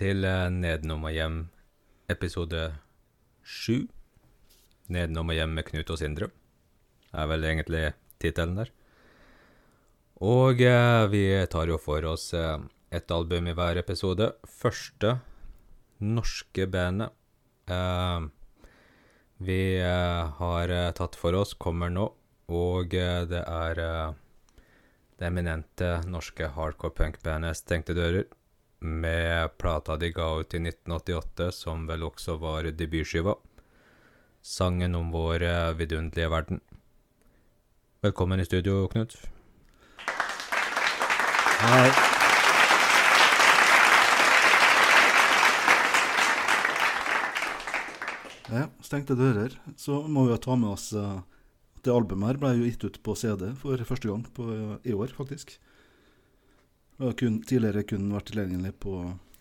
til eh, Nedenom og hjem, episode sju. Nedenom og hjem med Knut og Sindre, er vel egentlig tittelen der. Og eh, vi tar jo for oss eh, et album i hver episode. Første norske bandet eh, vi eh, har eh, tatt for oss, kommer nå, og det er det eminente norske hardcore punk-bandet Stengte dører, med plata de ga ut i 1988, som vel også var debutskiva. Sangen om vår eh, vidunderlige verden. Velkommen i studio, Knut. Hei. Ja, stengte dører. Så må vi ta med oss eh, at det albumet her ble jo gitt ut på CD for første gang på, i år, faktisk. Har kun, tidligere kun vært tilgjengelig på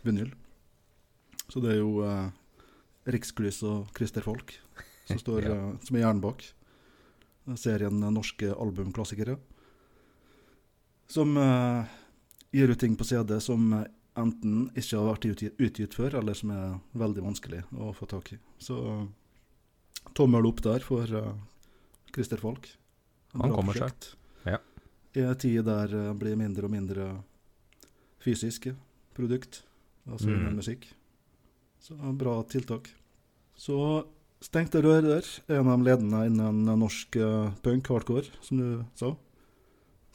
vinyl. Så det er jo eh, Riksglys og Christer Folk som, står, Ja. eh, som er hjernen bak serien norske albumklassikere. Som eh, gir ut ting på CD som eh, enten ikke har vært utgitt, utgitt før, eller som er veldig vanskelig å få tak i. Så eh, tommel opp der for uh, Christer Falk. Han kommer seg. Ja. I en tid der det blir mindre og mindre fysiske produkt, altså Mm. musikk. Så bra tiltak. Så Stengte Rører er en av de ledende innen norsk eh, punk hardcore, som du sa.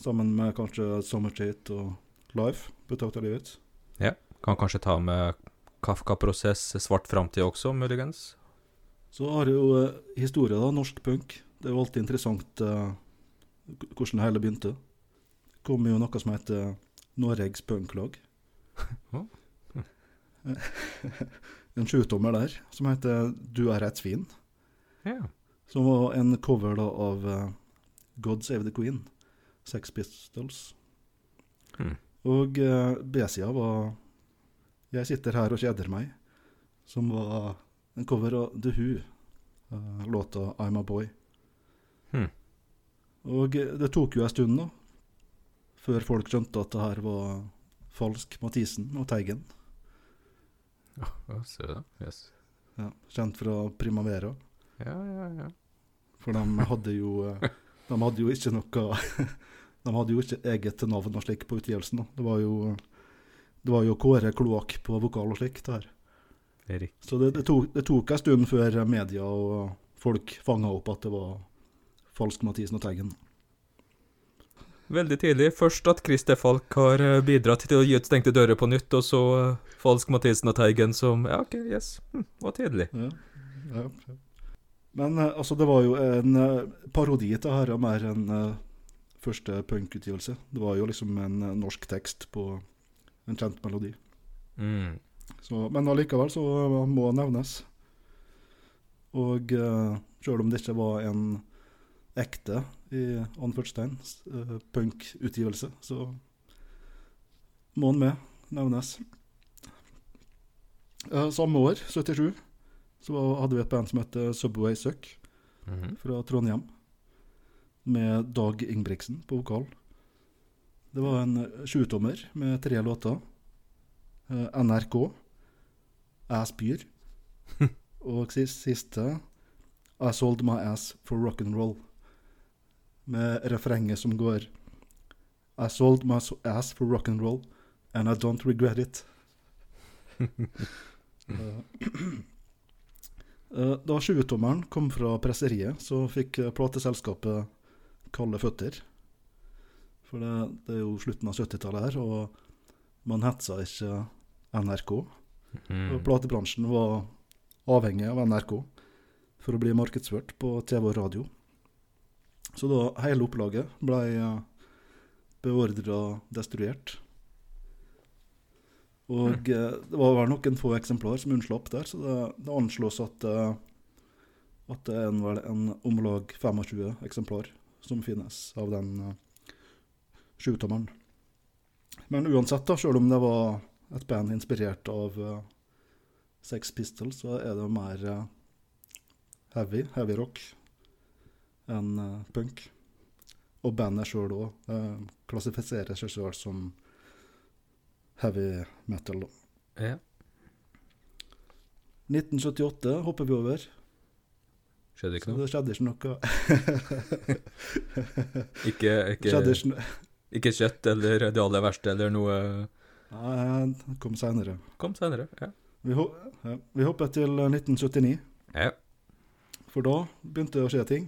Sammen med kanskje Summertreat og Life, på Takt av livet. Ja. Kan kanskje ta med Kafka-prosess, Svart framtid også, muligens? Så har jo eh, historie, da. Norsk punk. Det er jo alltid interessant eh, hvordan det hele begynte. Det kom jo noe som heter Norges Punklag. En sjutommer der som heter Du er et svin. Ja. Som var en cover da av uh, God Save the Queen, Sex Pistols. Hmm. Og uh, B-sida var Jeg sitter her og kjeder meg, som var en cover av The Who, uh, låta I'm a Boy. Hmm. Og eh, det tok jo en stund, da, før folk skjønte at det her var falsk Mathisen og Teigen. Ja, se det. Yes. Ja, kjent fra Primavera. Ja, ja, ja. For de hadde jo eh, De hadde jo ikke noe De hadde jo ikke eget navn og slik på utgivelsen. da. Det var jo Det var jo Kåre Kloakk på vokal og slikt her. Det. Så det, det, tok, det tok en stund før media og folk fanga opp at det var falsk Mathisen og Teigen. Veldig tidlig. Først at Christer Falk har eh, bidratt til å gi ut Stengte dører på nytt, og så eh, Falsk Mathisen og Teigen som Ja, OK, yes. Hm, var tidlig. Ja, ja. Men eh, altså, det var jo en parodi til dette, mer enn første punkutgivelse. Det var jo liksom en norsk tekst på en kjent melodi. Mm. Så, men allikevel så må det nevnes. Og uh, sjøl om det ikke var en ekte i anførselstegn uh, punkutgivelse, så må han med nevnes. Uh, samme år, 77, så hadde vi et band som het Subway Suck Mhm. fra Trondheim. Med Dag Ingebrigtsen på vokal. Det var en eh, sjutommer med tre låter. Uh, NRK, Jeg spyr. Og siste I sold my ass for rock and roll. Med refrenget som går I sold my ass for rock and roll, and I don't regret it. Eh, eh, Da sjutommeren kom fra presseriet, så fikk eh, plateselskapet kalde føtter. For det, det er jo slutten av 70-tallet her, og man hetsa ikke NRK. Og Mm. platebransjen var avhengig av NRK for å bli markedsført på TV og radio. Så da hele opplaget ble eh, beordra destruert. Og mm. det var vel noen få eksemplar som unnslapp der, så det, det anslås at, eh, at det er en, vel en om lag 25 eksemplar som finnes av den sjutommeren. Men uansett, da, selv om det var et band inspirert av Sex Pistols, så er det mer eh, heavy, heavy rock enn eh, punk. Og bandet sjøl òg klassifiserer seg sjøl som heavy metal. Ja. 1978 hopper vi over. Skjedde ikke Så noe? det skjedde ikke noe. Ikke, ikke, skjedde ikke noe. ikke kjøtt eller det aller verste eller noe Nei, det kom seinere. Kom senere. Ja. Vi, ho ja, vi hopper til 1979, ja. for da begynte det å skje ting.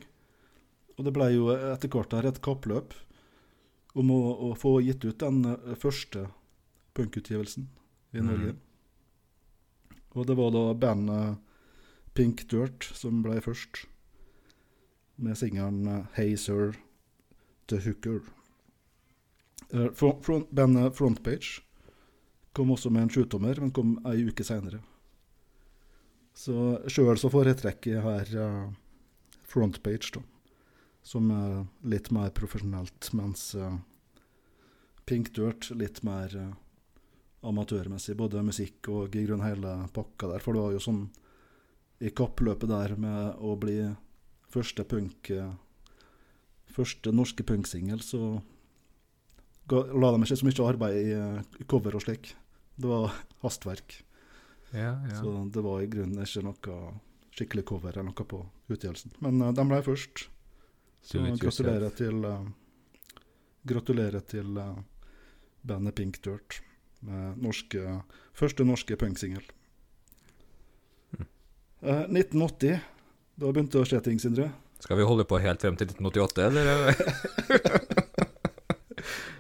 Og det ble jo etter hvert her et kappløp om å, å få gitt ut den eh, første punkutgivelsen i Norge. Norge. Og det var da bandet Pink Dirt som ble først, med singelen eh, Hey Sir The Hooker. Eh, Front, front, bandet Frontpage kom også med en sjutommer, men kom ei uke seinere. Så sjøl så foretrekker jeg her uh, Frontpage, da. Som er litt mer profesjonelt, mens eh, Pink Dirt litt mer eh, amatørmessig. Både musikk og i grunnen hele pakka der. For det var jo sånn i kappløpet der med å bli første punk eh, Første norske punksingel, så la de ikke så mye arbeid i, cover og slik. Det var hastverk. ja, ja. Så det var i grunnen ikke noe skikkelig cover eller noe på utgivelsen. Men de ble først. Så gratulerer til uh, Gratulerer til uh, bandet Pink Dirt med norske, første norske punksingel. Hm. Eh, 1980. Da begynte det å skje ting, Sindre. Skal vi holde på helt frem til 1988, eller?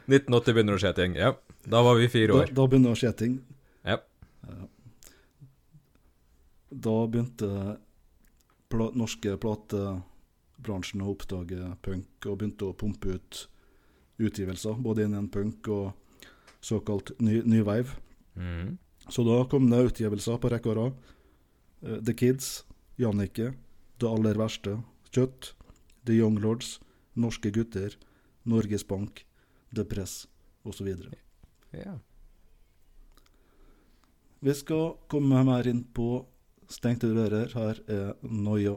1980 begynner å skje ting. Ja. Da var vi fire år. da begynte det å skje ting. Ja. Eh, Da begynte pla norske platebransjen å oppdage punk, og begynte å pumpe ut utgivelser, både innen punk og såkalt ny, ny wave. Mm. Så da kom det utgivelser på rekke og rad. Eh, The Kids, Jannicke, Det aller verste, Kjøtt, The Young Lords, Norske gutter, Norges Bank, The Press osv. Ja. Vi skal komme mer inn på stengte dører. Her er Noia.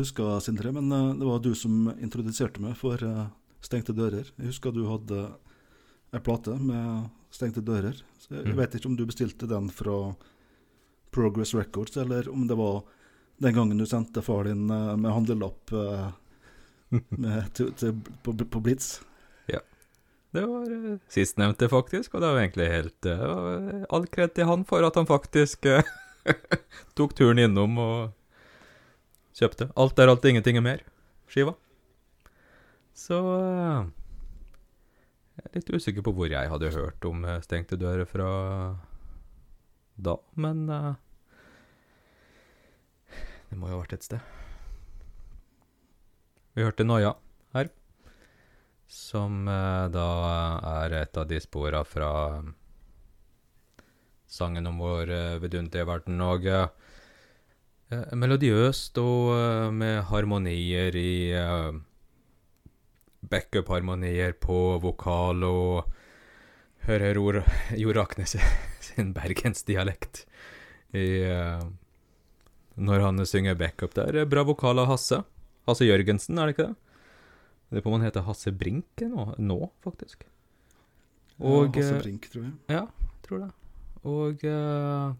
Jeg husker, Sindre, men eh, det var du som introduserte meg for eh, Stengte dører. Jeg husker du hadde ei plate med Stengte dører. Så jeg Mm. vet ikke om du bestilte den fra Progress Records, eller om det var den gangen du sendte far din eh, med handlelapp med, til, til, på, på Blitz. Ja. Det var uh, sistnevnte, faktisk, og det var egentlig helt uh, All kred til han for at han faktisk uh, tok turen innom og kjøpte. Alt er alt, ingenting er mer, skiva. Så eh, Jeg er litt usikker på hvor jeg hadde hørt om eh, Stengte dører fra da, men uh, Det må jo ha vært et sted. Vi hørte Noia her, som uh, da er et av de spora fra sangen om vår uh, vidunderlige verden, og eh, melodiøst og eh, med harmonier i uh, Backup-harmonier på vokal og hører Ord- Jo Raknes sin bergensdialekt i uh, Når han synger backup der. Bra vokal av Hasse. Hasse Jørgensen, er det ikke det? Det er på om han heter Hasse Brink nå, nå faktisk. Og ja, Hasse eh, Brink, tror jeg. ja, tror det. Og uh,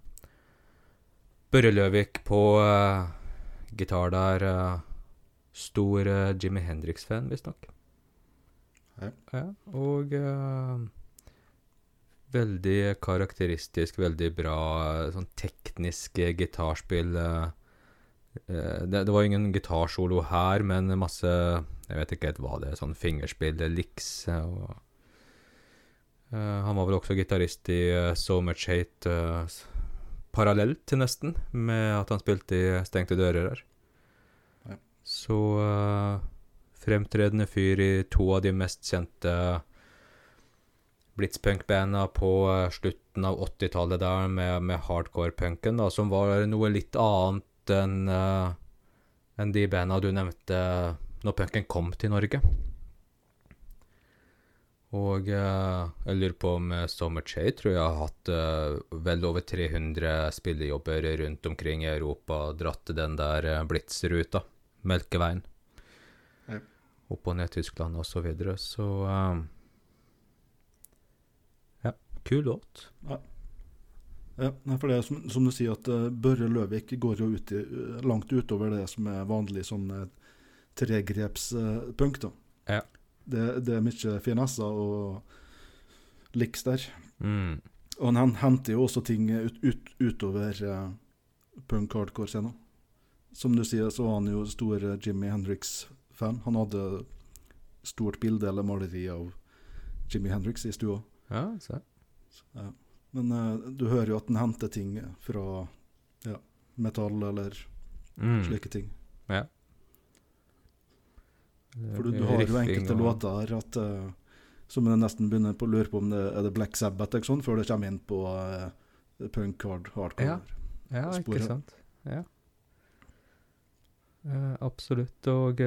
Børre Løvik på uh, gitar der. Uh, stor uh, Jimmy Hendrix-fan, visstnok. Ja. ja. Og eh, veldig karakteristisk, veldig bra eh, sånn teknisk eh, gitarspill. eh, eh, det, det var ingen gitarsolo her, men masse Jeg vet ikke helt hva det er, sånn fingerspill, licks eh, og Eh, han var vel også gitarist i eh, So Much Hate eh, s- parallelt til nesten, med at han spilte i Stengte dører her. Ja. Så uh, fremtredende fyr i to av de mest kjente blitzpunk-banda på eh, slutten av 80-tallet der, med, med hardcore-punken, da, som var noe litt annet enn uh, enn de banda du nevnte når punken kom til Norge. Og eh, jeg lurer på om uh, Summer Chay tror jeg har hatt eh, vel over 300 spillejobber rundt omkring i Europa, dratt den der Blitz-ruta, Melkeveien, Ja. opp og ned Tyskland og så videre, så eh, Ja, kul låt. Ja, ja. for det er som, som du sier, at eh, Børre Løvik går jo ut i, eh, langt utover det som er vanlig sånn tregrepspunk. da. Ja. Det, det er mye finesser og liks der. Mm. Og han henter jo også ting ut, ut, utover uh, punk-hardcore-scenen. Som du sier, så var han jo stor Jimmy Hendrix-fan. Han hadde stort bilde eller maleri av Jimmy Hendrix i stua. Ja, se. Men uh, du hører jo at han henter ting fra ja, metall eller Mm. slike ting. For du, du har jo enkelte og- låter her at, uh, som jeg nesten begynner på å lure på om det er det Black Sabbath eller sånn, før det kommer inn på uh, punk hard, hardcore. Ja. Ja, ikke sant. Ja. Uh, absolutt. Og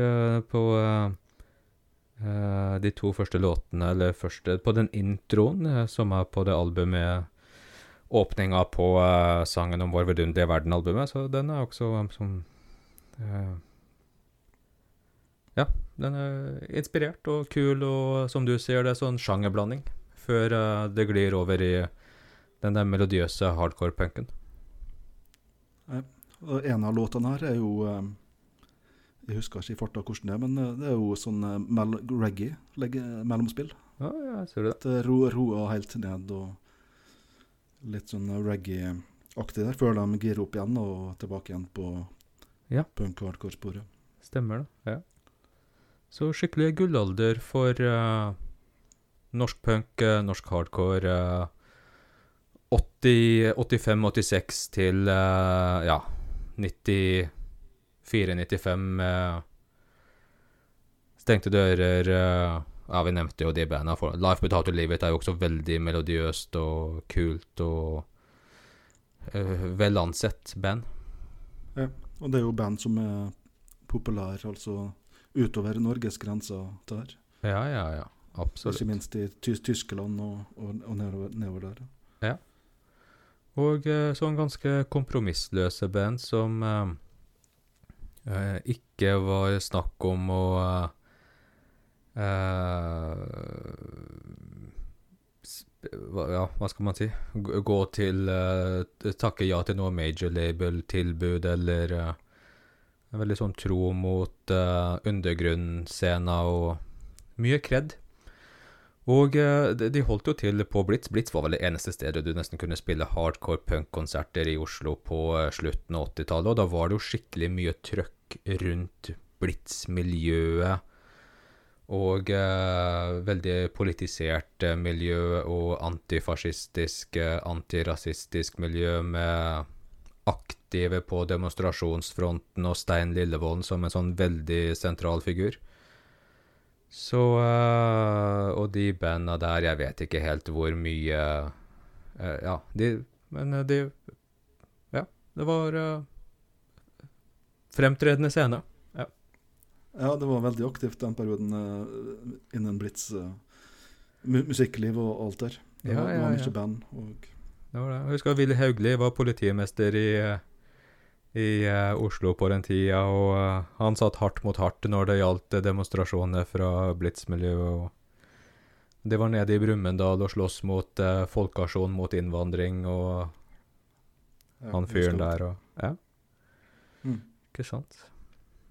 på de to første låtene, eller første På den introen som er på det albumet Åpninga på sangen om Vår vidunderlige verden-albumet, så den er også um, som Ja, den er inspirert og kul, og som du sier, det er sånn sjangerblanding før uh, det glir over i den der melodiøse hardcore-punken. Og en av låtene her er jo eh, Jeg husker ikke i farta hvordan det er, men eh, det er jo sånn mel reggae mellomspill. Ja, ja, ser du det. Det ro, roer helt ned og litt sånn reggae-aktig der, før de girer opp igjen og tilbake igjen på Ja. punk-hardcore-sporet. Stemmer det, ja. Så skikkelig gullalder for uh, norsk punk, uh, norsk hardcore. Uh, 80, 85-86 til eh, ja, 94-95 med stengte dører. eh, ja, vi nevnte jo de banda. Life Without a Live It er jo også veldig melodiøst og kult og uh, vel ansett band. Og det er jo band som er populære, altså utover Norges grenser der. Ja, ja, ja. Absolutt. Ikke minst i Tys Tyskland og, og, og nedover, nedover der. ja. Og eh, sånn ganske kompromissløse band som eh, eh, ikke var snakk om å eh, Ja, hva skal man si? Gå til eh, Takke ja til noe major label-tilbud, eller eh, er Veldig sånn tro mot uh, undergrunnsscena og mye kred. Og uh, de, holdt jo til på Blitz. Blitz var vel det eneste stedet du nesten kunne spille hardcore punk-konserter i Oslo på eh, slutten av 80-tallet, og da var det jo skikkelig mye trøkk rundt Blitz-miljøet. Og eh, veldig politisert eh, miljø og antifascistisk, eh, antirasistisk miljø med aktive på demonstrasjonsfronten og Stein Lillevolden som en sånn veldig sentral figur. Så eh, Og de banda der, jeg vet ikke helt hvor mye eh, Ja, de Men eh, de Ja, det var eh, fremtredende scene. Ja, ja, det var veldig aktivt den perioden innen Blitz. mu musikkliv og alt der. Det Ja, var, det ja, var ja. mye band. Og, Det var det. Jeg husker Willy Haugli var politimester i, eh, i uh, Oslo på den tida, og uh, han satt hardt mot hardt når det gjaldt demonstrasjoner fra Blitz-miljøet. og De var nede i Brumunddal og sloss mot uh, folkeaksjon mot innvandring, og ja, han fyren der og Ja, Mm. ikke sant?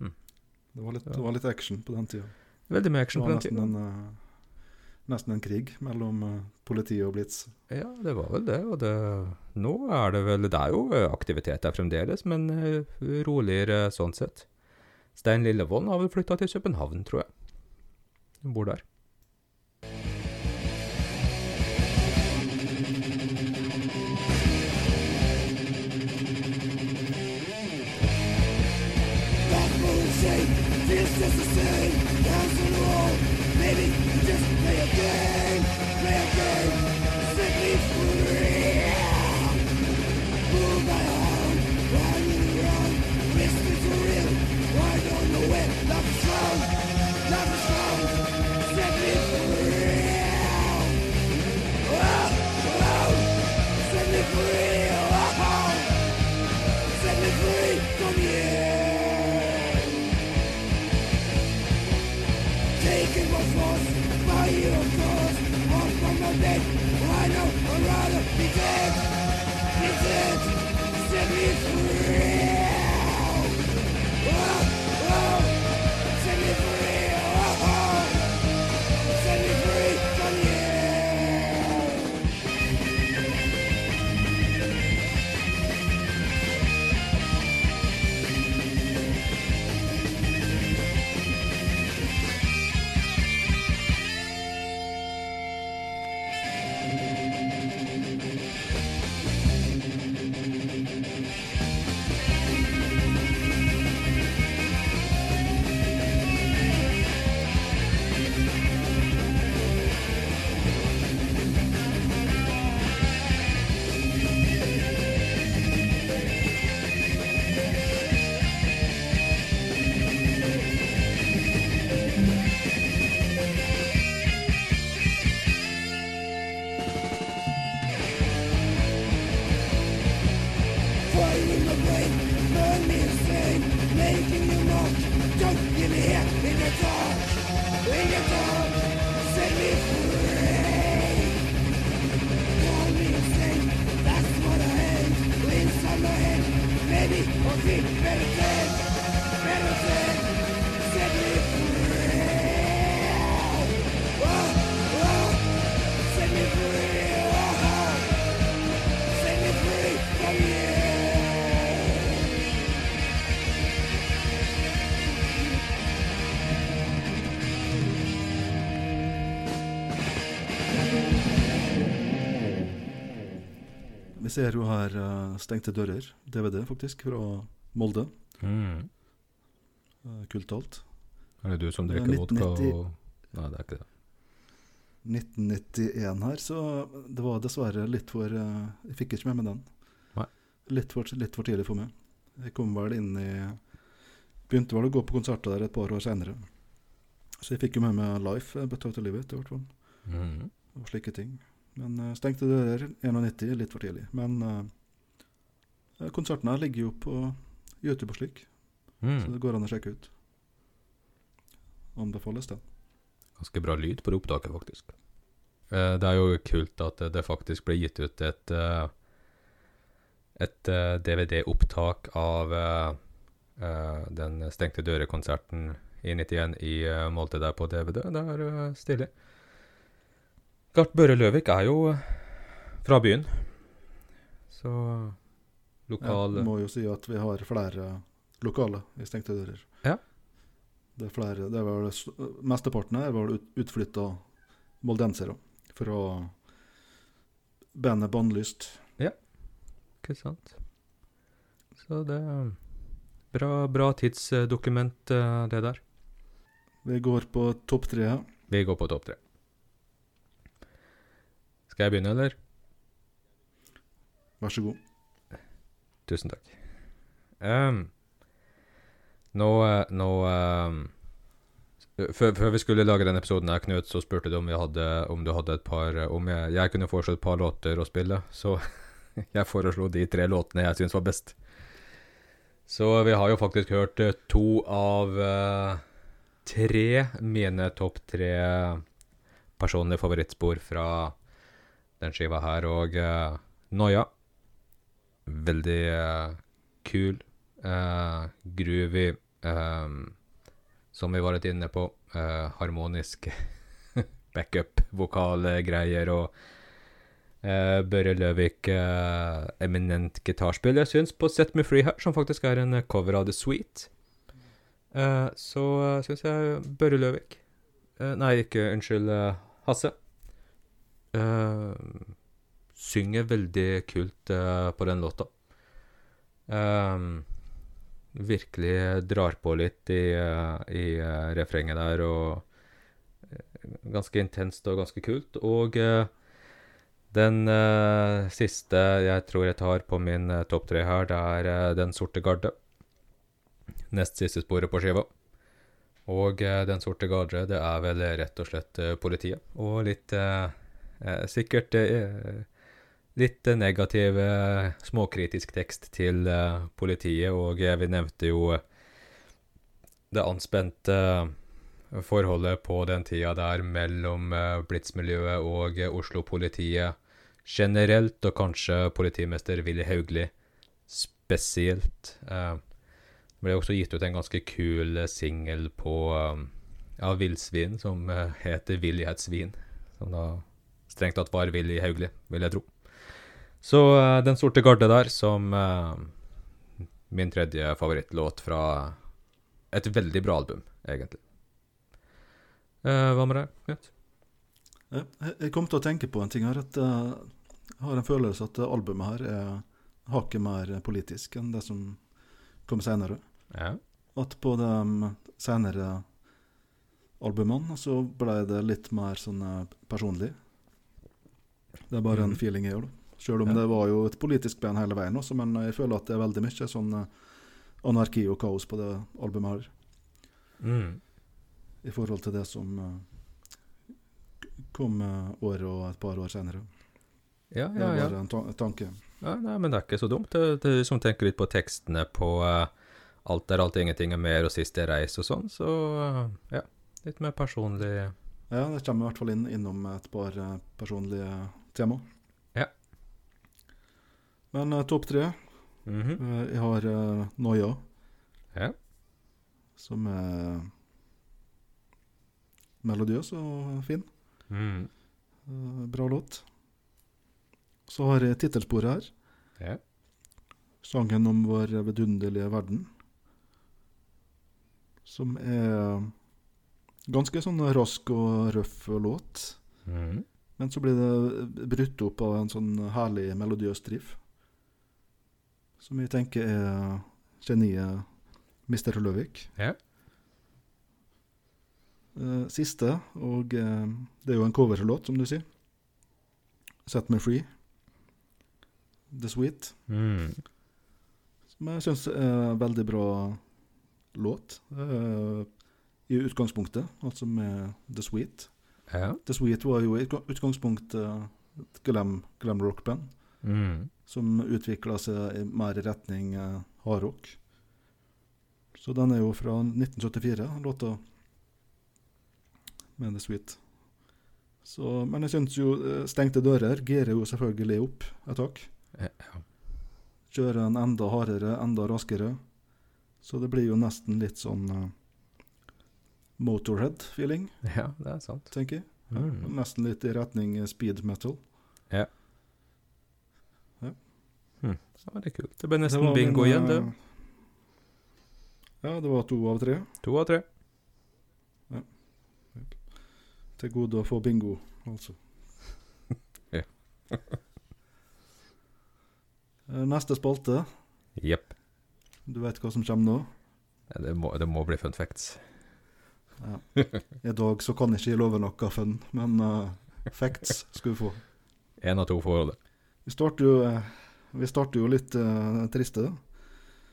Det var, litt, det var litt action på den tida. Veldig mye action på den tida. en, nesten en krig mellom politiet politi og Blitz. Ja, det var vel det, og det Nå er det vel Det er jo eh, aktivitet der fremdeles, men eh, roligere sånn sett. Stein Lillevold har vel flytta til København, tror jeg. Han bor der. This is the same. On the wall. Maybe you just Vi ser jo her uh, Stengte dører, DVD faktisk, fra Molde. Mm. Uh, Kultalt. Er det du som er drikker vodka og Nei, det er ikke det. 1991 her, så det var dessverre litt for uh, Jeg fikk ikke med meg den. Nei. Litt for, litt for tidlig for meg. Jeg kom vel inn i Begynte vel å gå på konserter der et par år seinere. Så jeg fikk jo med meg Life, eh, But Out of Livet, i hvert fall. Mm. Og slike ting. Men uh, Stengte dører, 91, litt for tidlig. Men uh, konsertene ligger jo på YouTube og slik, så Mm. det går an å sjekke ut. Anbefales den. Ganske bra lyd på det opptaket, faktisk. Uh, det er jo kult at det, faktisk ble gitt ut et et DVD-opptak av den Stengte dører-konserten i 91 i uh, Molde der på DVD. Det er uh, stilig. Gart Børre Løvik er jo eh, fra byen. Så lokal Ja, må jo si at vi har flere lokale i Stengte dører. Ja. Det er flere, det er vel, Mesteparten er vel ut, utflytta moldensere fra bandet Bannlyst. Ikke sant? Så det er bra, bra tidsdokument, eh, det der. Vi går på topp tre. Vi går på topp tre. Skal jeg begynne, eller? Vær så god. Tusen takk. Um, nå eh, nå um, før, før vi skulle lage denne episoden, her, Knut, så spurte du om, vi hadde, om du hadde et par eh, Om jeg, jeg kunne foreslå et par låter å spille. Så jeg foreslo de tre låtene jeg syns var best. Så vi har jo faktisk hørt eh, to av uh, tre mine topp tre personlige favorittspor fra den skiva her, og uh, Noia. Veldig uh, kul, Uh, groovy, eh, som vi var litt inne på, uh, harmonisk backup, vokalgreier og uh, Børre Løvik, uh, eminent gitarspill. Jeg syns på Set Me Free her, som faktisk er en cover av The Sweet, så uh, syns jeg Børre Løvik Nei, ikke unnskyld, Hasse. Eh, synger veldig kult eh, på den låta. Ehm, virkelig drar på litt i, eh, i eh, refrenget der, og eh, ganske intenst og ganske kult. Og eh, den uh, siste jeg tror jeg tar på min uh, topp tre her, det er uh, Den sorte garde. Nest siste sporet på skiva. Og eh, Den sorte garde, det er vel rett og slett eh, politiet. Og litt eh, eh, Sikkert eh, litt eh, negativ, eh, småkritisk tekst til eh, politiet, og eh, vi nevnte jo eh, det anspente eh, forholdet på den tida der mellom eh, Blitz-miljøet og eh, Oslo-politiet generelt, og kanskje politimester Willy Haugli spesielt. Eh, det ble også gitt ut en ganske kul eh, singel eh, av Villsvin som eh, heter Villighetsvin, som da strengt tatt var Willy Hauglie, vil jeg tro. Så uh, Den sorte garde der, som uh, min tredje favorittlåt fra et veldig bra album, egentlig. Uh, hva med deg, Knut? Jeg, jeg kom til å tenke på en ting her. At jeg har en følelse at albumet her er hakket mer politisk enn det som kom senere. Ja. At på de senere albumene så ble det litt mer sånn personlig. Det er bare en Mhm. feeling jeg gjør, da. Selv om Ja. det var jo et politisk ben hele veien også, men jeg føler at det er veldig mye sånn eh, anarki og kaos på det albumet her, Mm. i forhold til det som eh, kom eh, år og et par år senere. Ja, Det ja, er ja. bare en ta tanke. ja. Nei, men det er ikke så dumt. Det, det er du som tenker litt på tekstene på uh, Alt er alt, ingenting er mer, og siste reis og sånn, så uh, ja. Litt mer personlig Ja, det kommer i hvert fall inn innom et par personlige tema. Ja. Men uh, topp tre Mhm. uh, Jeg har uh, Noia, Ja. som er melodiøs og fin. Mm. Uh, bra låt. Så har jeg tittelsporet her. Ja. Sangen om vår vidunderlige verden. Som er ganske sånn rask og røff låt. Mhm. Men så blir det brutt opp av en sånn herlig melodiøs driv. Som jeg tenker er geniet Mr. Løvik. Ja. Eh, siste, og eh, det er jo en coverlåt, som du sier. Set Me Free. The Sweet. Mm. Som jeg syns er en veldig bra låt. eh, I utgangspunktet, altså med The Sweet. Ja. The Sweet var jo i utgangspunktet et glam, glam rock-band. Mm. som utvikla seg i mer i retning eh, hardrock. Så den er jo fra 1974, låta med The Sweet. Så, men jeg syns jo eh, Stengte dører girer jo selvfølgelig opp et tak. Ja. Kjører en enda hardere, enda raskere. Så det blir jo nesten litt sånn eh, Motorhead-feeling, ja, det er sant. tenker jeg. Mm. Nesten litt i retning speed metal. Ja, det er kult. Det ble Det nesten var bingo igjen, det. eh, Ja, det var to av tre. To av tre. Til gode å få bingo, altså. Ja. Eh, Neste spalte. Jepp. Du vet hva som kommer nå? Ja, Det, må- det må bli fun facts. I dag så kan ikke jeg love noe fun, men uh, facts skal du få. Én av to forhold. Vi starter jo, eh, vi starter jo litt uh, triste.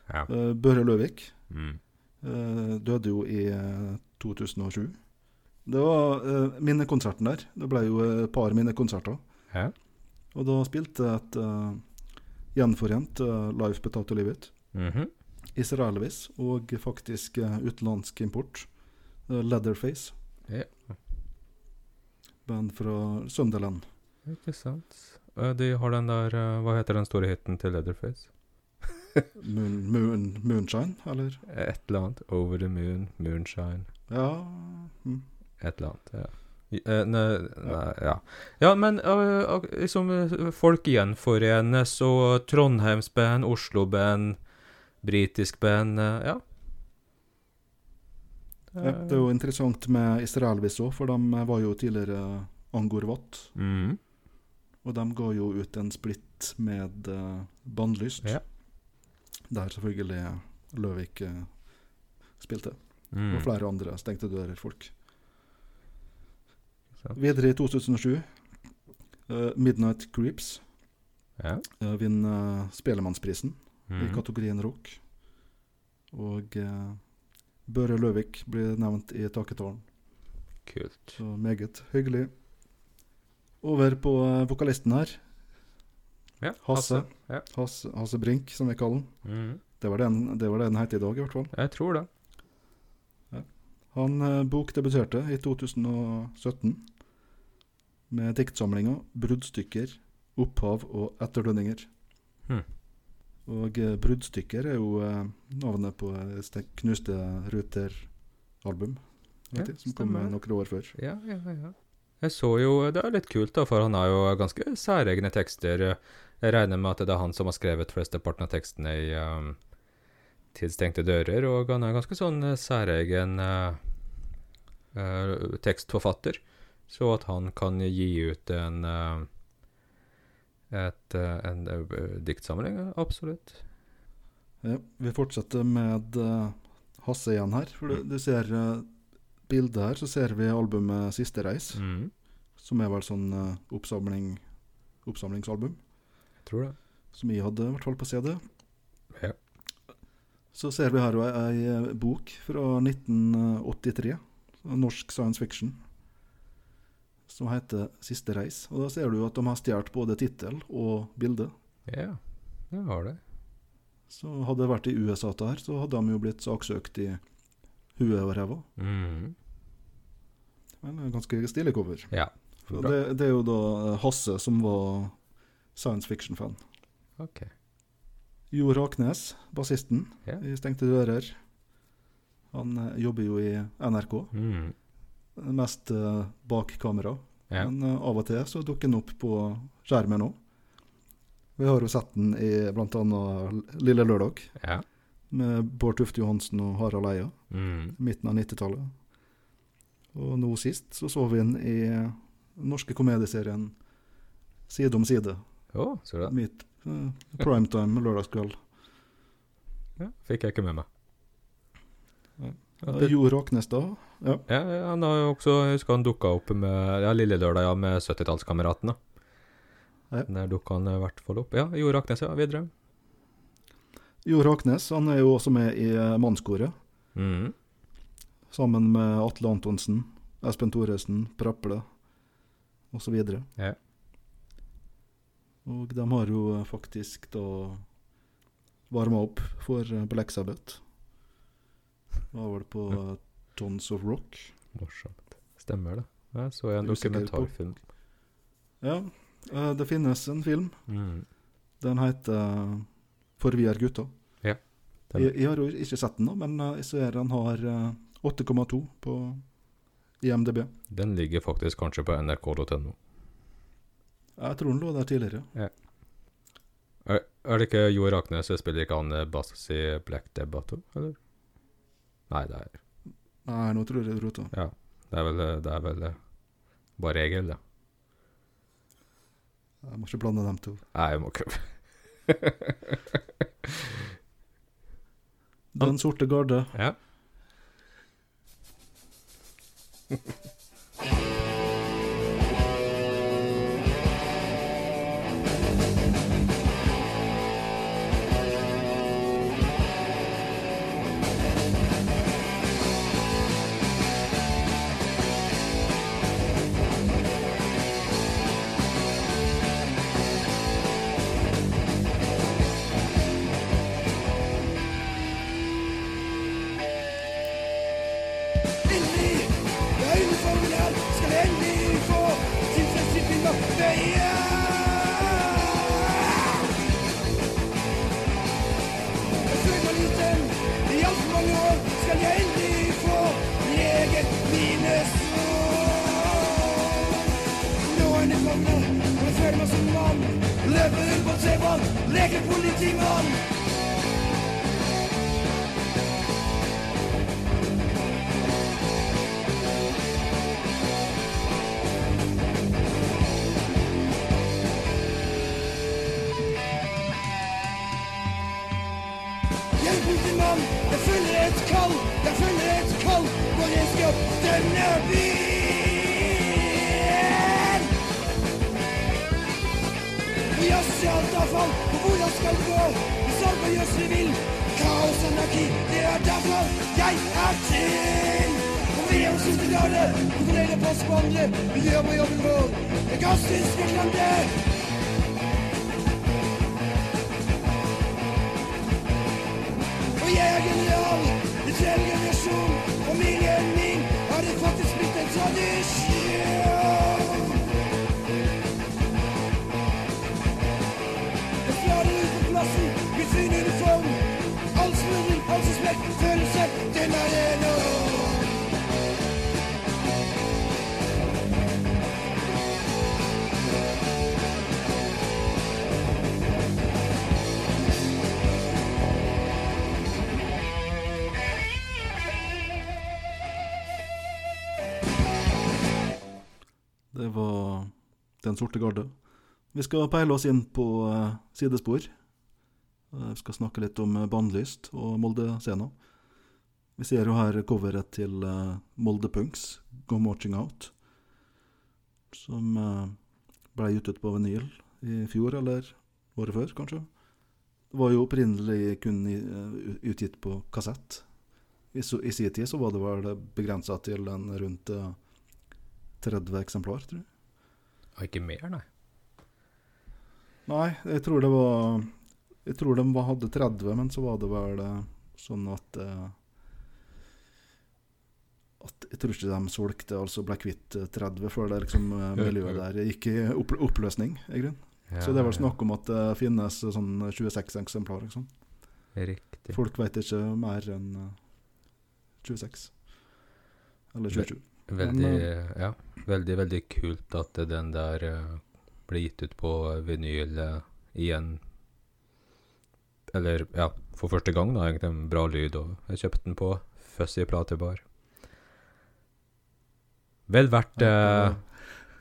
Ja. Uh, Børre Løvik Mm. eh, døde jo i eh, 2007. Det var eh, minnekonserten der. Det ble jo et par minnekonserter. Ja. Og da spilte et uh, gjenforent Live Potato Livet. Mm -hmm. Israelvis og faktisk eh, utenlandsk import. Eh, Leatherface. Ja. Band fra Sunderland. Ikke sant. Eh, De har den der eh, Hva heter den store hiten til Leatherface? Moon, moon, moonshine, eller? Et eller annet. Over the moon, moonshine Ja mm. Et eller annet. Ja. Ne, nei, ja. ja, men uh, liksom folk gjenforenes, og Trondheimsband, Oslo-band, britisk band uh, Ja. Ja. Det er jo interessant med Israelvis òg, for de var jo tidligere Angor Watt. Mhm. Og de ga jo ut en splitt med uh, Bandlyst. Ja. Der selvfølgelig Løvik uh, spilte. Mm. Og flere andre stengte dører-folk. Videre i 2007 uh, Midnight Creeps Ja. uh, vinner Spelemannsprisen i Mhm. kategorien rock. Og eh, Børre Løvik blir nevnt i Taketårn. Kult. Så meget hyggelig. Over på eh, vokalisten her. Ja, Hasse. Ja. Hasse, Hasse Brink, som vi kaller han. Mm. Det var den, det var det den het i dag, i hvert fall. Jeg tror det. Han eh, bokdebuterte i 2017 med diktsamlinga 'Bruddstykker, opphav og etterdønninger'. Hm. Og eh, 'Bruddstykker' er jo eh, navnet på et Knuste Ruter-album. Ja, som kom noen år før. Ja, ja, ja. Jeg så jo Det er litt kult, da, for han har jo ganske særegne tekster. Jeg regner med at det er han som har skrevet flesteparten av tekstene i um, 'Tidstengte dører, og han er ganske sånn eh, særegen uh, uh, tekstforfatter. Så at han kan gi ut en eh, et, eh, en eh, diktsamling, absolutt. Ja, vi fortsetter med uh, Hasse igjen her. For du, du ser uh, bildet her, så ser vi albumet 'Siste reis', Mm, som er vel sånn uh, oppsamling, oppsamlingsalbum. jeg tror det. Som jeg hadde, i hvert fall på CD. Ja. Så ser vi her ei, ei bok fra 1983, norsk science fiction, som heter 'Siste reis'. Og Da ser du at de har stjålet både tittel og bilde. Ja, det har det. Så hadde det vært i USA dette her, så hadde de jo blitt saksøkt i huet og ræva. Mm, Men det er ganske stilig cover. ja. Det, det er jo da eh, Hasse som var science fiction-fan. OK. Jo Raknes, bassisten Ja. i Stengte dører. Han eh, jobber jo i NRK, Mm, mest eh, bak kamera. ja. Men eh, av og til så dukker den opp på skjermen òg. Vi har jo sett den i bl.a. Lille Lørdag ja. med Bård Tufte Johansen og Harald Eia, Mm. midten av 90-tallet. Og nå sist så så vi den i den norske komedieserien Side om side. Å, så det. Midt uh, primetime lørdagskveld. Ja, fikk jeg ikke med meg. Ja. Det, jo Råknes da. Ja. ja, han har jo også, jeg husker han dukka opp med ja, Lille Lørdag ja, med 70-tallskameratene. Ja. Der dukka han i hvert fall opp. Ja, Jo Raknes, ja. Videre. Jo Raknes han er jo også med i uh, Mannskoret, Mm. sammen med Atle Antonsen, Espen Thoresen, Praple osv. Ja. Og de har jo uh, faktisk da varma opp for uh, Black Sabbath. Var det på uh, Tons of Rock. Morsomt. Stemmer det. Jeg så jeg en dokumentarfilm. Ja, uh, det finnes en film. Mm. Den heter For vi er gutta. Ja, Jeg, jeg har jo ikke sett den, da, men uh, jeg ser den har uh, 8,2 på IMDb. Den ligger faktisk kanskje på nrk.no. Jeg tror den lå der tidligere. Er, er det ikke Jo Raknes som spiller ikke han eh, bass i Black Debbato, eller? Nei, det er, Nei, nå tror jeg du rota. ja, det er vel, det er vel eh, bare Egil, det. Jeg må ikke blande dem to. Nei, jeg må ikke Den sorte garde. Ja. Er jeg føler meg som mann. Løper rundt på T-banen, leker politimann. Jeg er et kall, jeg føler et kall når jeg skal opp denne byen. De vil, kaos, anarki, det er derfor jeg er til. Og vi er hos Utegarde, kontrollerer pass på andre, vi gjør på jobben vår. Jeg kan synes vi kan det. Og jeg er general i tredje generasjon. Familien min har det faktisk blitt en tradisjon. Det var Den sorte garde. Vi skal peile oss inn på eh, sidespor. Eh, Vi skal snakke litt om eh, Bannlyst og Molde-scena. Vi ser jo her coveret til uh, Molde Punks, Go Marching Out, som uh, ble gitt ut på vinyl i fjor, eller året før, kanskje. Det var jo opprinnelig kun i, uh, utgitt på kassett. I, så, I sin tid så var det vel begrensa til en rundt eh, 30 eksemplar, tror jeg. Og ikke mer, nei. Nei, jeg tror det var Jeg tror de hadde 30, men så var det vel sånn at at Jeg tror ikke de solgte, altså ble kvitt eh, 30 før det liksom eh, miljøet der gikk i opp, oppløsning. i grunn. Ja, Så det er vel snakk om at det finnes sånn 26 eksemplarer. Liksom. Riktig. Folk vet ikke mer enn eh, 26. Eller 27. Veldig, Men, ja, veldig, veldig kult at den der blir gitt ut på vinyl eh, igjen. Eller, ja, for første gang da, egentlig en bra lyd, og jeg kjøpte den på Fuzzy platebar. Vel verdt eh,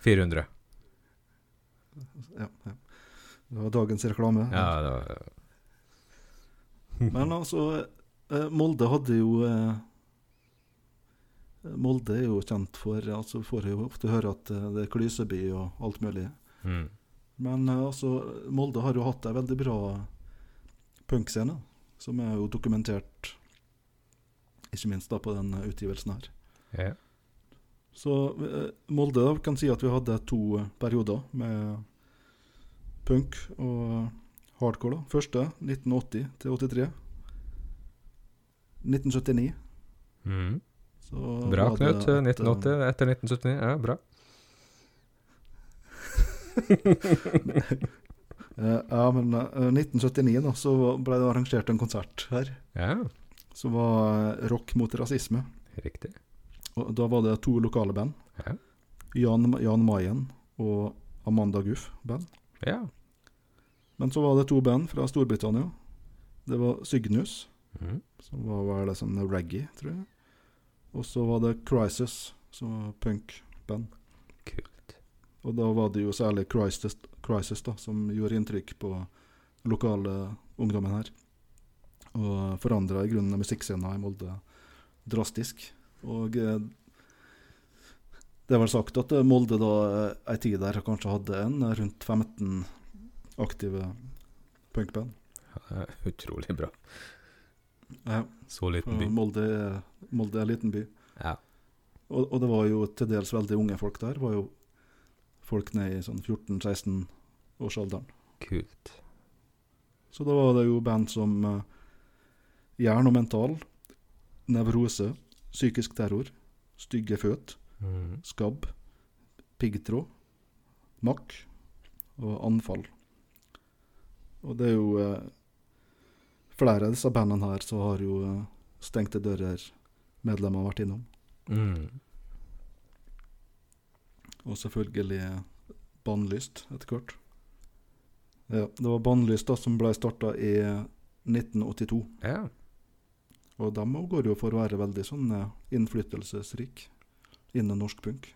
400. Ja, ja. Det var dagens reklame. Ja, det var, Men altså, eh, Molde hadde jo eh, Molde er jo kjent for altså Får jo ofte høre at eh, det er klyseby og alt mulig. mm. Men altså, Molde har jo hatt ei veldig bra punkscene, som er jo dokumentert ikke minst da på den utgivelsen her. ja. Så eh, Molde da, kan si at vi hadde to eh, perioder med punk og hardcore. da. Første 1980 til 83. 1979 Mm. så Bra, Knut. et, eh, 1980 etter 1979. Ja, bra. ja, men eh, 1979 da, så ble det arrangert en konsert her Ja, som var rock mot rasisme. riktig. Og da var det to lokale band. Ja. Jan, Jan Mayen og Amanda Guff band. Ja. Men så var det to band fra Storbritannia. Det var Cygnus, mm. som var vel sånn reggae, tror jeg. Og så var det Crisis, som var punkband. Kult. Og da var det jo særlig Crisis, Crisis da, som gjorde inntrykk på lokale ungdommen her. Og forandra i grunnen musikkscena i Molde drastisk. Og eh, det er vel sagt at eh, Molde da eh, ei tid der kanskje hadde en rundt 15 aktive punkband. Utrolig bra. Ja, Så liten by. Molde, Molde er en liten by. Ja. Og, og det var jo til dels veldig unge folk der. Det var jo folk ned i sånn 14-16 årsalderen. Kult. Så da var det jo band som uh, Jern og Mental, Nevrose, Psykisk terror, Stygge føt, Mm. Skabb, Piggtråd, Makk og Anfall. Og det er jo eh, Flere av disse bandene her som har jo eh, Stengte dører medlemmer vært innom. Mm. Og selvfølgelig Bannlyst etter hvert. Ja, det var Bannlyst da som ble starta i 1982. Ja. Og de går jo for å være veldig sånn innflytelsesrike innflytelsesrik innen norsk punk.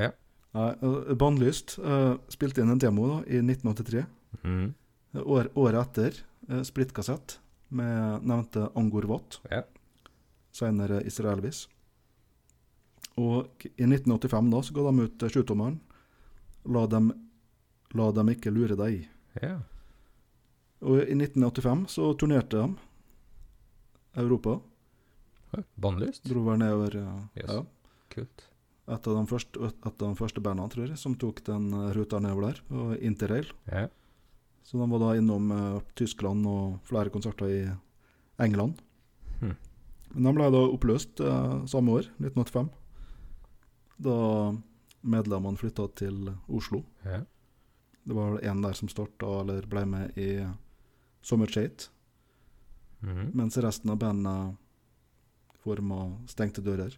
Ja. Eh, Bannlyst uh, spilte inn en demo da, i 1983. Mhm. Eh, År, året etter uh, splittkassett med nevnte Angor Watt, Ja. senere Israelvis. Og i 1985 da så ga de ut eh, sjutommeren La dem, la dem ikke lure deg. Ja. Og i 1985 så turnerte de Europa. Bannlyst? Dro vel nedover Yes. ja. Kult. Et av de første, et av de første bandene, tror jeg, som tok den eh, ruta nedover der. Og Interrail. Ja. Så de var da innom uh, Tyskland og flere konserter i England. Hm. Men de ble da oppløst uh, samme år, 1985. Da medlemmene flytta til Oslo. Ja. Det var en der som starta, eller ble med i Summer Shade. -hmm. Mens resten av bandet forma Stengte dører.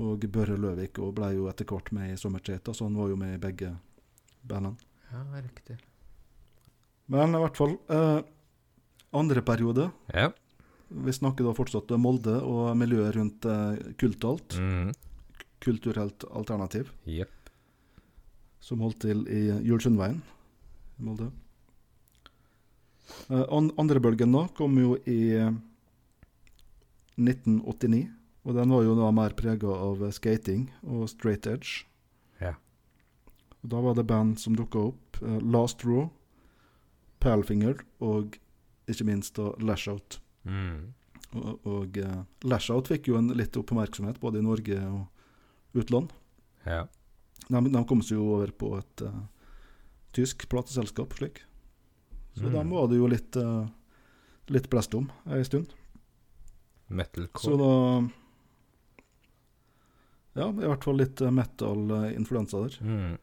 Og Børre Løvik og ble jo etter hvert med i Summer så han var jo med i begge bandene. ja, riktig. Men i hvert fall eh, Andre periode. Ja. Vi snakker da fortsatt Molde og miljøet rundt eh, Kultalt. Mm. Kulturelt alternativ. Yep. Som holdt til i Julsundveien i Molde. Eh, an Andrebølgen da kom jo i 1989. Og den var jo da mer prega av skating og straight edge. Ja. Og Da var det band som dukka opp. Uh, Last Raw, Palfinger og ikke minst da Lashout. Mm. Og, og eh, Lashout fikk jo en litt oppmerksomhet både i Norge og utland. Ja. De, de kom seg jo over på et uh, tysk plateselskap slik. Så Mm. dem var det jo litt, uh, litt blest om ei stund. Så da Ja, i hvert fall litt uh, metal-influensa der. Mm.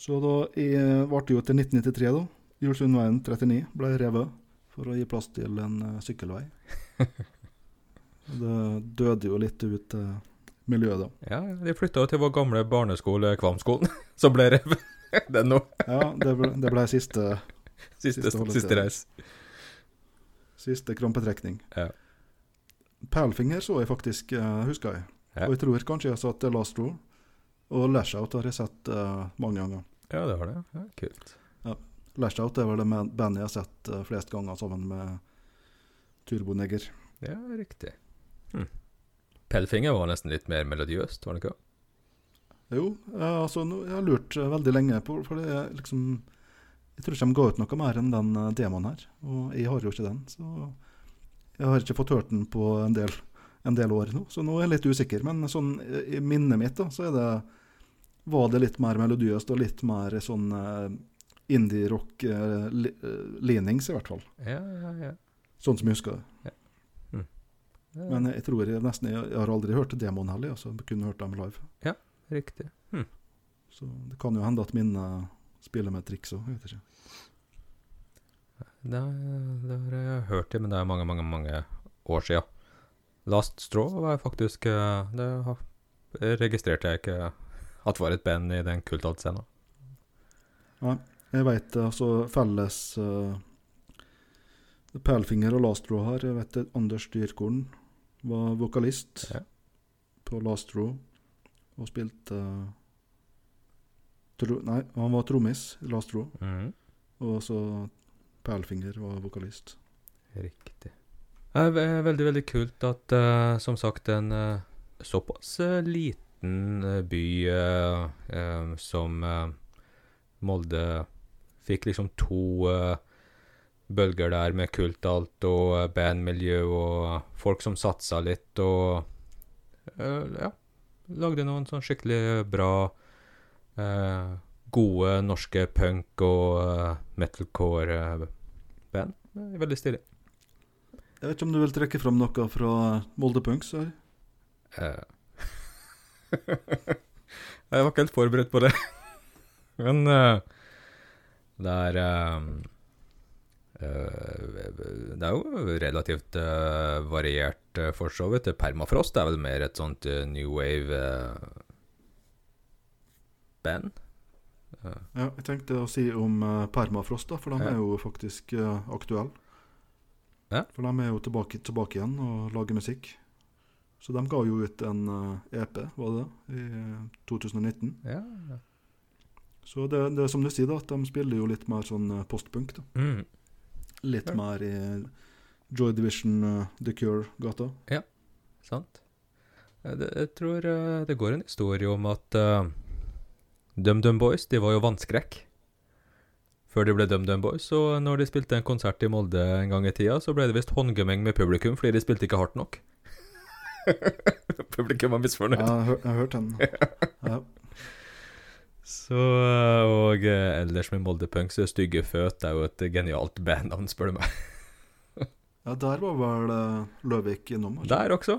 Så da i, varte jo til 1993, da. Julsundveien 39 ble revet for å gi plass til en uh, sykkelvei. Det døde jo litt ut uh, miljøet, da. Ja, de flytta jo til vår gamle barneskole, Kvamskolen, som ble revet. Er nå Ja, det ble, det ble siste, siste, Siste siste reis. Siste krampetrekning. Ja. Palfinger så jeg faktisk, uh, husker jeg. Ja. Og jeg tror kanskje jeg har satt sett Last Row. Og Lashout har jeg sett uh, mange ganger. Ja, det var det. Ja, kult. Lashout er vel det bandet jeg har sett uh, flest ganger sammen med Turboneger. Ja, riktig. Hm. Pelfinger var nesten litt mer melodiøst, var det ikke? Jo, altså jeg har lurt veldig lenge på For det er liksom Jeg tror ikke de ga ut noe mer enn den eh, demoen her. Og jeg har jo ikke den, så jeg har ikke fått hørt den på en del, en del år nå. Så nå er jeg litt usikker. Men sånn eh, i minnet mitt, da, så er det var det litt mer melodiøst og litt mer sånn uh, indie-rock-leanings, i hvert fall. Ja, ja, ja. Sånn som jeg husker det. Ja. Hm. Men jeg, tror jeg nesten Jeg, har aldri hørt demoen heller, altså. Jeg kunne hørt dem live. Riktig. Så det kan jo hende at minnet spiller med triks òg, jeg vet ikke. Det, det har jeg hørt til, men det er mange, mange, mange år sia. Last Straw var faktisk eh, Det har- registrerte jeg ikke at var et band i den kultaltscenen. Jeg veit altså felles uh, Pælfinger og Last Straw har. Jeg vet at Anders Dyrkorn var vokalist Ja. på Last Straw og spilte uh, tro, Nei, han var trommis i Last Straw. Mm. og så Pælfinger var vokalist. Riktig. Det er veldig, veldig kult at, uh, som sagt, en uh, såpass eh, liten by uh, som Molde fikk liksom to bølger der med kultalt og bandmiljø og folk som satsa litt og ja, lagde noen sånn skikkelig bra gode norske punk- og eh, metalcore-band. Veldig stilig. Jeg vet ikke om du vil trekke fram noe fra Molde Punks? her? Eh. jeg var ikke helt forberedt på det. Men uh, det er um, uh, Det er jo relativt uh, variert, uh, for så vidt. Permafrost er vel mer et sånt eh, new wave-band. Ja, jeg tenkte å si om eh, Permafrost, da, for de er jo faktisk uh, aktuelle. Ja. For de er jo tilbake, tilbake igjen og lager musikk. Så de ga jo ut en eh, EP, var det i eh, 2019. ja. Så det, det er som du sier, da, at de spiller jo litt mer sånn eh, postpunk. da. Mm. Litt Ja. mer i Joy Division, uh, The Cure-gata. Ja, Sant. Jeg, jeg tror uh, det går en historie om at uh, DumDum Boys de var jo vannskrekk før de ble DumDum Boys. Og når de spilte en konsert i Molde en gang i tida, så ble det visst håndgemeng med publikum fordi de spilte ikke hardt nok. publikum var Ja, misfornøyd. jeg har jeg har hørt den. Ja. Så, eh, og eh, ellers med Molde Punk så er Stygge Føt er jo et genialt bandnavn, spør du meg. ja, der var vel eh, Løvik innom. Ikke? Der også.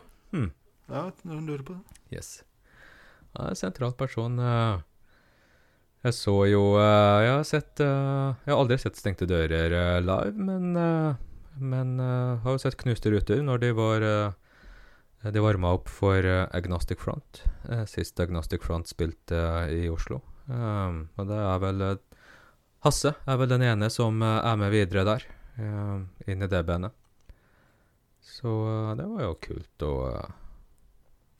Ja, jeg lurer på det. Yes. Ja, en sentral person. eh. Jeg så jo eh, Jeg har sett eh, Jeg har aldri sett Stengte dører eh, live, men Men har jo sett Knuste ruter når de var De varma opp for Agnostic Front. sist Agnostic Front spilte i Oslo. Um, og det er vel Hasse er vel den ene som er med videre der, eh, inn i det bandet. Så det var jo kult å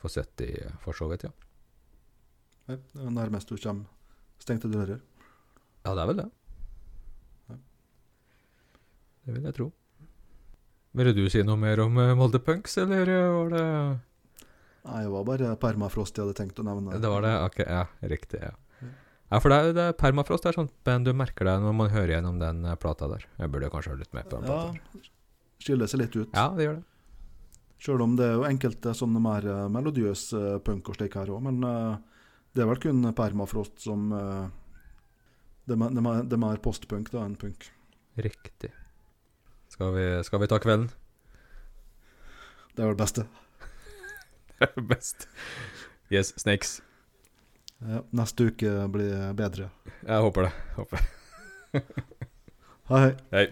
få sett de, for så vidt. Ja, det er nærmest du kommer stengte dører. Ja, det er vel det. Ja. Det vil jeg tro. Ville du si noe mer om eh, Molde Punks, eller eh, var det Nei, det var bare Permafrost jeg hadde tenkt å nevne. Det var det? Ok, ja, riktig. Ja, Ja. for det er, det er Permafrost er sånt band du merker deg når man hører gjennom den eh, plata der. Jeg burde kanskje høre litt mer på den plata. Ja, skiller seg litt ut. Ja, det gjør det. Sjøl om det er jo enkelte sånne mer melodiøse punk og slik her òg, men eh, det er vel kun Permafrost som uh, det, er, mer- det, er det er mer postpunk da enn punk. Riktig. Skal vi, skal vi ta kvelden? Det er vel det beste. Det er best. Yes, Snakes. Ja, neste uke blir bedre. Jeg håper det. Håper. Hei, hei. Hei.